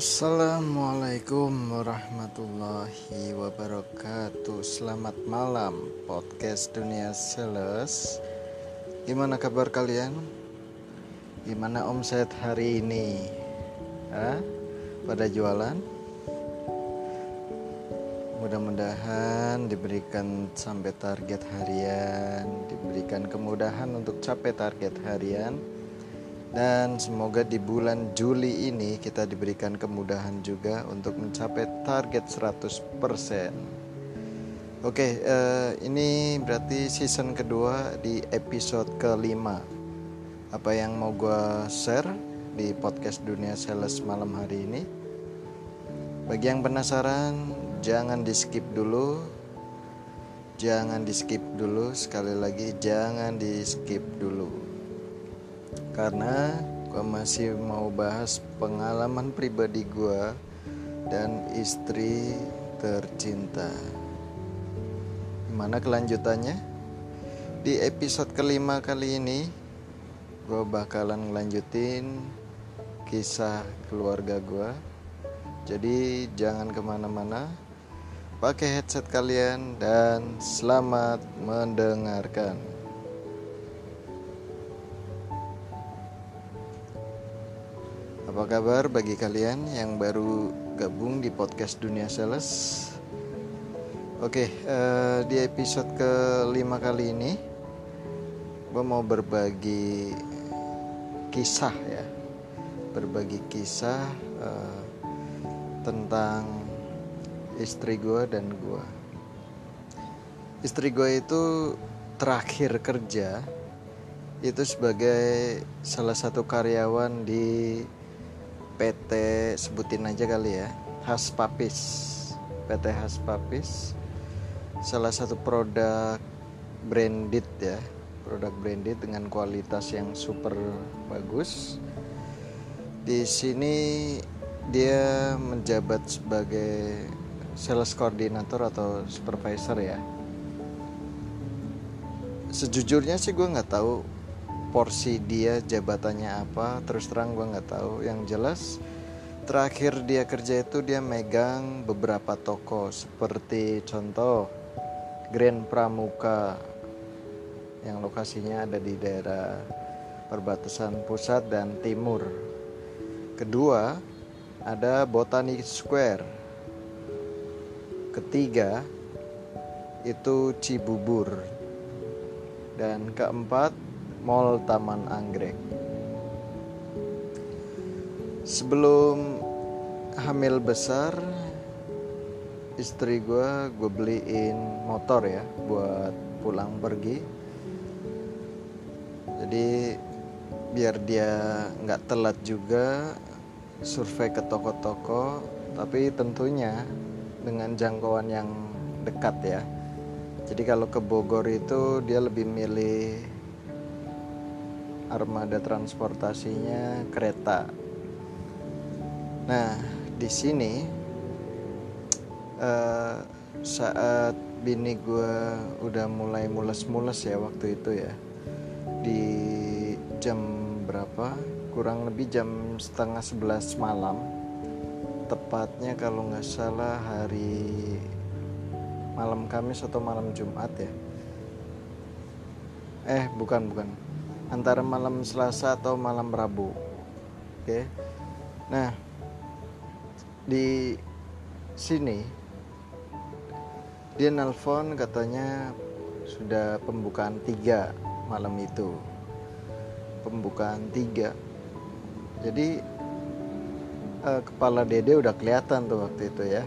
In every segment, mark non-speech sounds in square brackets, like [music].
Assalamualaikum warahmatullahi wabarakatuh Selamat malam podcast dunia sales Gimana kabar kalian? Gimana omset hari ini? Hah? Pada jualan? Mudah-mudahan diberikan sampai target harian Diberikan kemudahan untuk capai target harian dan semoga di bulan Juli ini kita diberikan kemudahan juga untuk mencapai target 100%. Oke, uh, ini berarti season kedua di episode kelima. Apa yang mau gue share di podcast Dunia Sales malam hari ini? Bagi yang penasaran, jangan di skip dulu. Jangan di skip dulu, sekali lagi jangan di skip dulu karena gue masih mau bahas pengalaman pribadi gue dan istri tercinta. Gimana kelanjutannya? Di episode kelima kali ini, gue bakalan ngelanjutin kisah keluarga gue. Jadi jangan ke mana-mana, pakai headset kalian dan selamat mendengarkan. Apa kabar bagi kalian yang baru gabung di podcast Dunia Sales? Oke, uh, di episode kelima kali ini, gue mau berbagi kisah ya, berbagi kisah uh, tentang istri gue dan gue. Istri gue itu terakhir kerja itu sebagai salah satu karyawan di PT sebutin aja kali ya. Has Papis. PT Has Papis. Salah satu produk branded ya. Produk branded dengan kualitas yang super bagus. Di sini dia menjabat sebagai sales coordinator atau supervisor ya. Sejujurnya sih gue nggak tahu porsi dia jabatannya apa terus terang gue nggak tahu. Yang jelas terakhir dia kerja itu dia megang beberapa toko. Seperti contoh Grand Pramuka. Yang lokasinya ada di daerah perbatasan pusat dan timur. Kedua ada Botanic Square. Ketiga itu Cibubur. Dan keempat Mall Taman Anggrek. Sebelum hamil besar, istri gue gue beliin motor ya buat pulang pergi. Jadi biar dia nggak telat juga survei ke toko-toko, tapi tentunya dengan jangkauan yang dekat ya. Jadi kalau ke Bogor itu dia lebih milih armada transportasinya kereta. Nah, di sini uh, saat bini gue udah mulai mules-mules ya waktu itu ya di jam berapa? Kurang lebih jam setengah sebelas malam. Tepatnya kalau nggak salah hari malam Kamis atau malam Jumat ya. Eh bukan bukan antara malam Selasa atau malam Rabu. Oke. Nah, di sini dia nelpon katanya sudah pembukaan tiga malam itu pembukaan tiga jadi eh, kepala dede udah kelihatan tuh waktu itu ya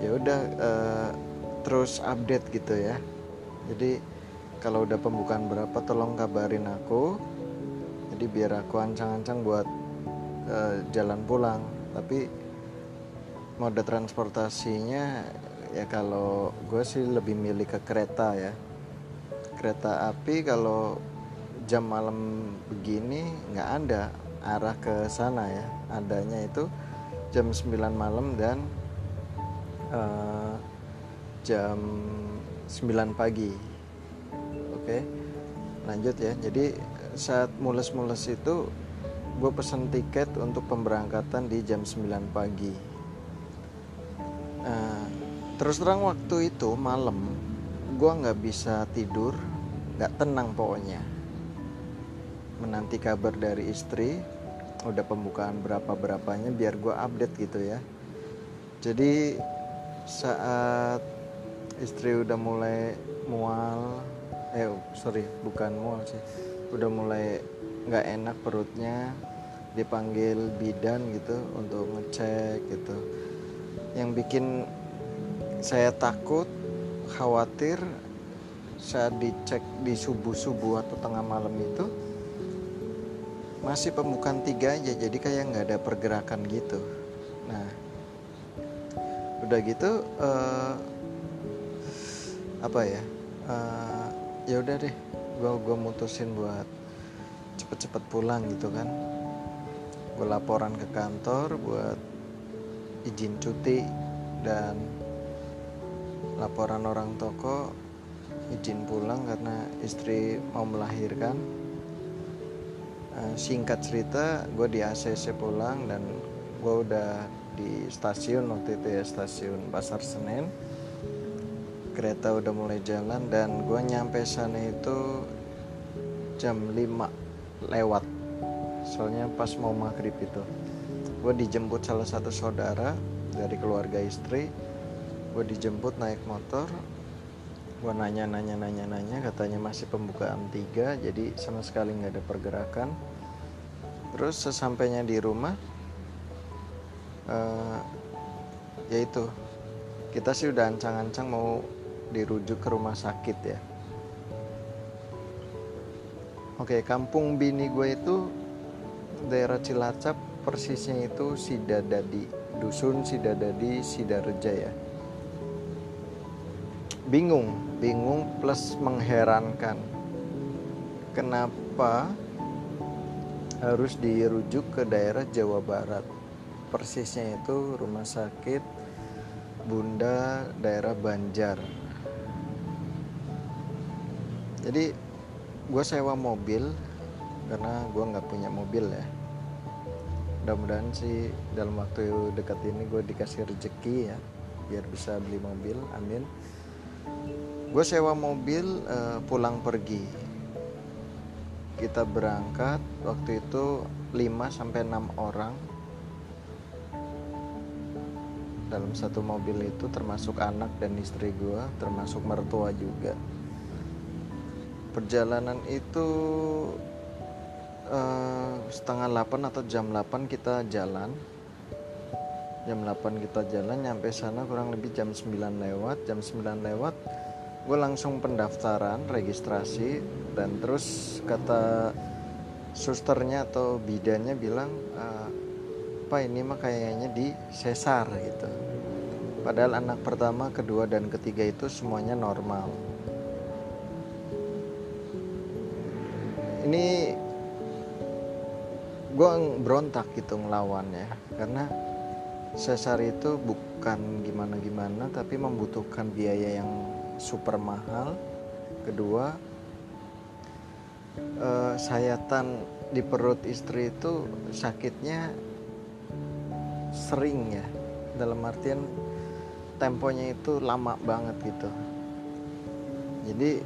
ya udah eh, terus update gitu ya jadi kalau udah pembukaan berapa tolong kabarin aku. Jadi biar aku ancang-ancang buat uh, jalan pulang. Tapi mode transportasinya ya kalau gue sih lebih milih ke kereta ya. Kereta api kalau jam malam begini nggak ada arah ke sana ya. Adanya itu jam 9 malam dan uh, jam 9 pagi Oke, lanjut ya. Jadi saat mules-mules itu gue pesen tiket untuk pemberangkatan di jam 9 pagi. Nah, terus terang waktu itu malam gue nggak bisa tidur nggak tenang pokoknya. Menanti kabar dari istri udah pembukaan berapa berapanya biar gue update gitu ya. Jadi saat istri udah mulai mual eh sorry bukan mual sih. Udah mulai nggak enak perutnya dipanggil bidan gitu untuk ngecek gitu. Yang bikin saya takut khawatir saat dicek di subuh subuh atau tengah malam itu masih pembukaan tiga aja jadi kayak nggak ada pergerakan gitu. Nah udah gitu uh, apa ya uh, ya udah deh gue gue mutusin buat cepet-cepet pulang gitu kan. Gue laporan ke kantor buat izin cuti dan laporan orang toko izin pulang karena istri mau melahirkan. Eh, singkat cerita gue di ACC pulang dan gue udah di stasiun waktu itu ya stasiun Pasar Senen kereta udah mulai jalan dan gue nyampe sana itu jam 5 lewat. Soalnya pas mau maghrib itu. Gue dijemput salah satu saudara dari keluarga istri. Gue dijemput naik motor. Gue nanya nanya nanya nanya katanya masih pembukaan tiga jadi sama sekali nggak ada pergerakan. Terus sesampainya di rumah uh, yaitu kita sih udah ancang-ancang mau dirujuk ke rumah sakit ya. Oke kampung bini gue itu daerah Cilacap persisnya itu Sidadadi dusun Sidadadi Sidareja ya. Bingung bingung plus mengherankan. Kenapa harus dirujuk ke daerah Jawa Barat? Persisnya itu rumah sakit Bunda daerah Banjar jadi gue sewa mobil karena gue nggak punya mobil ya. Mudah-mudahan sih dalam waktu dekat ini gue dikasih rezeki ya biar bisa beli mobil amin. Gue sewa mobil uh, pulang pergi. Kita berangkat waktu itu 5 sampai 6 orang. Dalam satu mobil itu termasuk anak dan istri gue termasuk mertua juga perjalanan itu uh, setengah 8 atau jam 8 kita jalan. Jam 8 kita jalan nyampe sana kurang lebih jam 9 lewat. Jam 9 lewat gue langsung pendaftaran registrasi dan terus kata susternya atau bidannya bilang apa ini mah kayaknya di sesar gitu. Padahal anak pertama kedua dan ketiga itu semuanya normal ini gue berontak gitu ngelawan ya karena sesar itu bukan gimana-gimana tapi membutuhkan biaya yang super mahal. Kedua eh, sayatan di perut istri itu sakitnya sering ya. Dalam artian temponya itu lama banget gitu. Jadi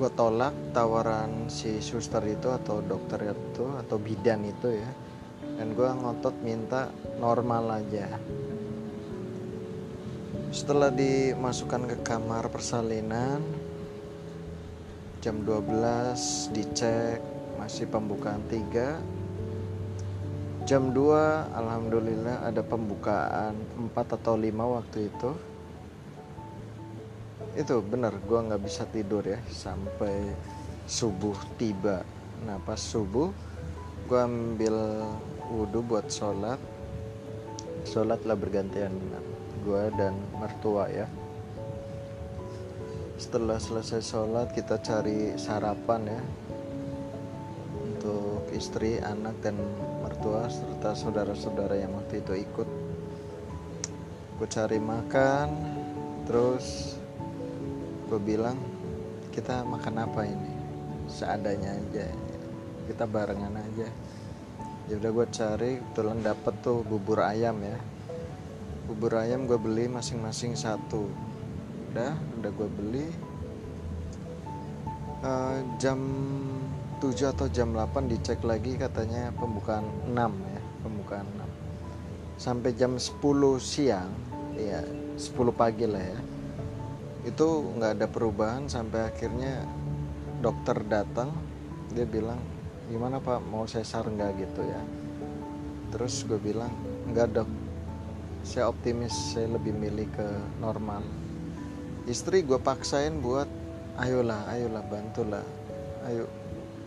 gue tolak tawaran si suster itu atau dokter itu atau bidan itu ya. Dan gue ngotot minta normal aja. Setelah dimasukkan ke kamar persalinan jam 12 dicek masih pembukaan 3 jam 2 alhamdulillah ada pembukaan 4 atau 5 waktu itu itu bener gue nggak bisa tidur ya sampai subuh tiba. Nah pas subuh gue ambil wudhu buat sholat. Sholat lah bergantian gue dan mertua ya. Setelah selesai sholat kita cari sarapan ya. Untuk istri, anak dan mertua serta saudara-saudara yang waktu itu ikut. Gue cari makan terus gue bilang kita makan apa ini? Seadanya aja kita barengan aja. Ya udah gue cari kebetulan dapet tuh bubur ayam ya. Bubur ayam gue beli masing-masing satu. Udah udah gue beli uh, jam 7 atau jam 8 dicek lagi katanya pembukaan 6 ya pembukaan 6 sampai jam 10 siang ya 10 pagi lah ya itu nggak ada perubahan sampai akhirnya dokter datang. Dia bilang gimana pak? Mau sesar nggak? Gitu ya. Terus gue bilang nggak dok. Saya optimis saya lebih milih ke normal. Istri gue paksain buat ayolah ayolah bantulah. Ayo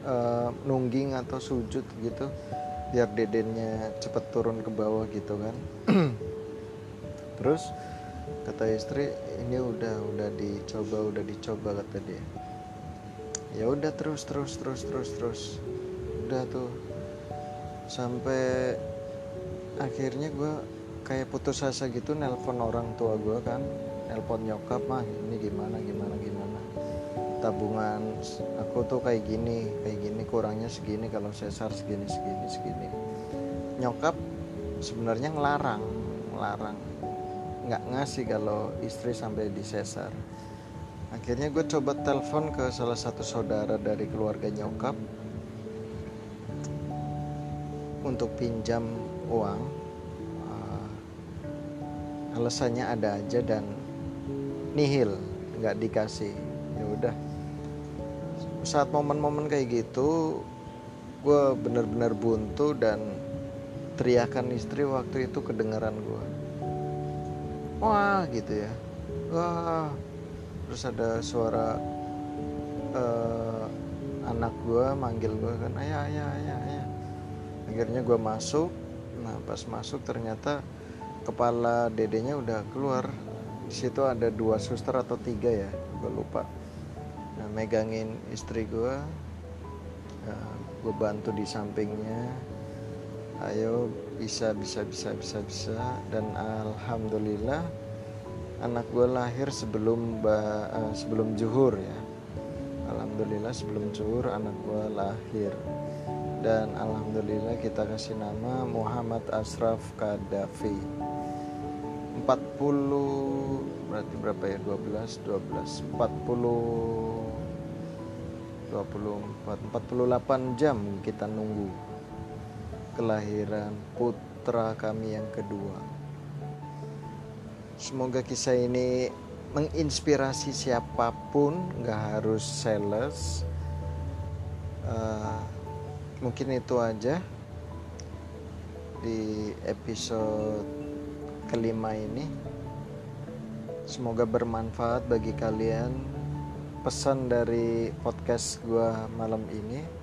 uh, nungging atau sujud gitu. Biar dedennya cepet turun ke bawah gitu kan. [clears throat] Terus kata istri ini udah udah dicoba udah dicoba kata dia. Ya udah terus terus terus terus terus. Udah tuh. Sampai akhirnya gue kayak putus asa gitu nelpon orang tua gue kan. Nelpon nyokap mah ini gimana gimana gimana? Tabungan aku tuh kayak gini kayak gini kurangnya segini kalau sesar segini segini segini. Nyokap sebenarnya ngelarang ngelarang nggak ngasih kalau istri sampai di sesar akhirnya gue coba telepon ke salah satu saudara dari keluarga nyokap untuk pinjam uang. Uh, alasannya ada aja dan nihil nggak dikasih. Ya udah. Saat momen-momen kayak gitu gue bener-bener buntu dan teriakan istri waktu itu kedengaran gue wah gitu ya. Wah terus ada suara uh, anak gue manggil gue kan ayah ayah ayah ayah akhirnya gue masuk. Nah pas masuk ternyata kepala dedenya udah keluar. Di situ ada dua suster atau tiga ya gue lupa. Nah, megangin istri gue nah, gue bantu di sampingnya. Ayo bisa bisa bisa bisa bisa. Dan alhamdulillah anak gue lahir sebelum uh, sebelum juhur ya. Alhamdulillah sebelum juhur anak gue lahir. Dan alhamdulillah kita kasih nama Muhammad Asraf Kadafi 40 berarti berapa ya? 12 12 40 24 48 jam kita nunggu kelahiran putra kami yang kedua. Semoga kisah ini menginspirasi siapa pun nggak harus sales. Uh, mungkin itu aja di episode kelima ini. Semoga bermanfaat bagi kalian. Pesan dari podcast gua malam ini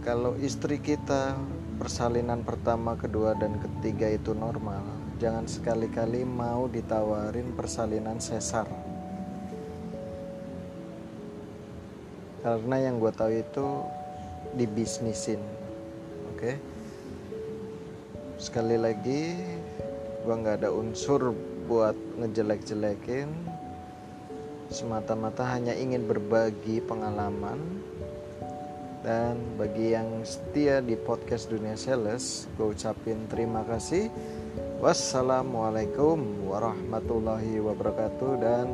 kalau istri kita persalinan pertama kedua dan ketiga itu normal jangan sekali-kali mau ditawarin persalinan sesar. Karena yang gue tahu itu dibisnisin oke? Okay? sekali lagi gua nggak ada unsur buat ngejelek-jelekin. Semata-mata hanya ingin berbagi pengalaman dan bagi yang setia di podcast dunia sales gue ucapin terima kasih wassalamualaikum warahmatullahi wabarakatuh dan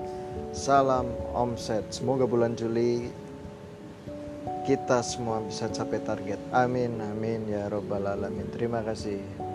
salam omset semoga bulan Juli kita semua bisa capai target. Amin, amin ya Robbal 'Alamin. Terima kasih.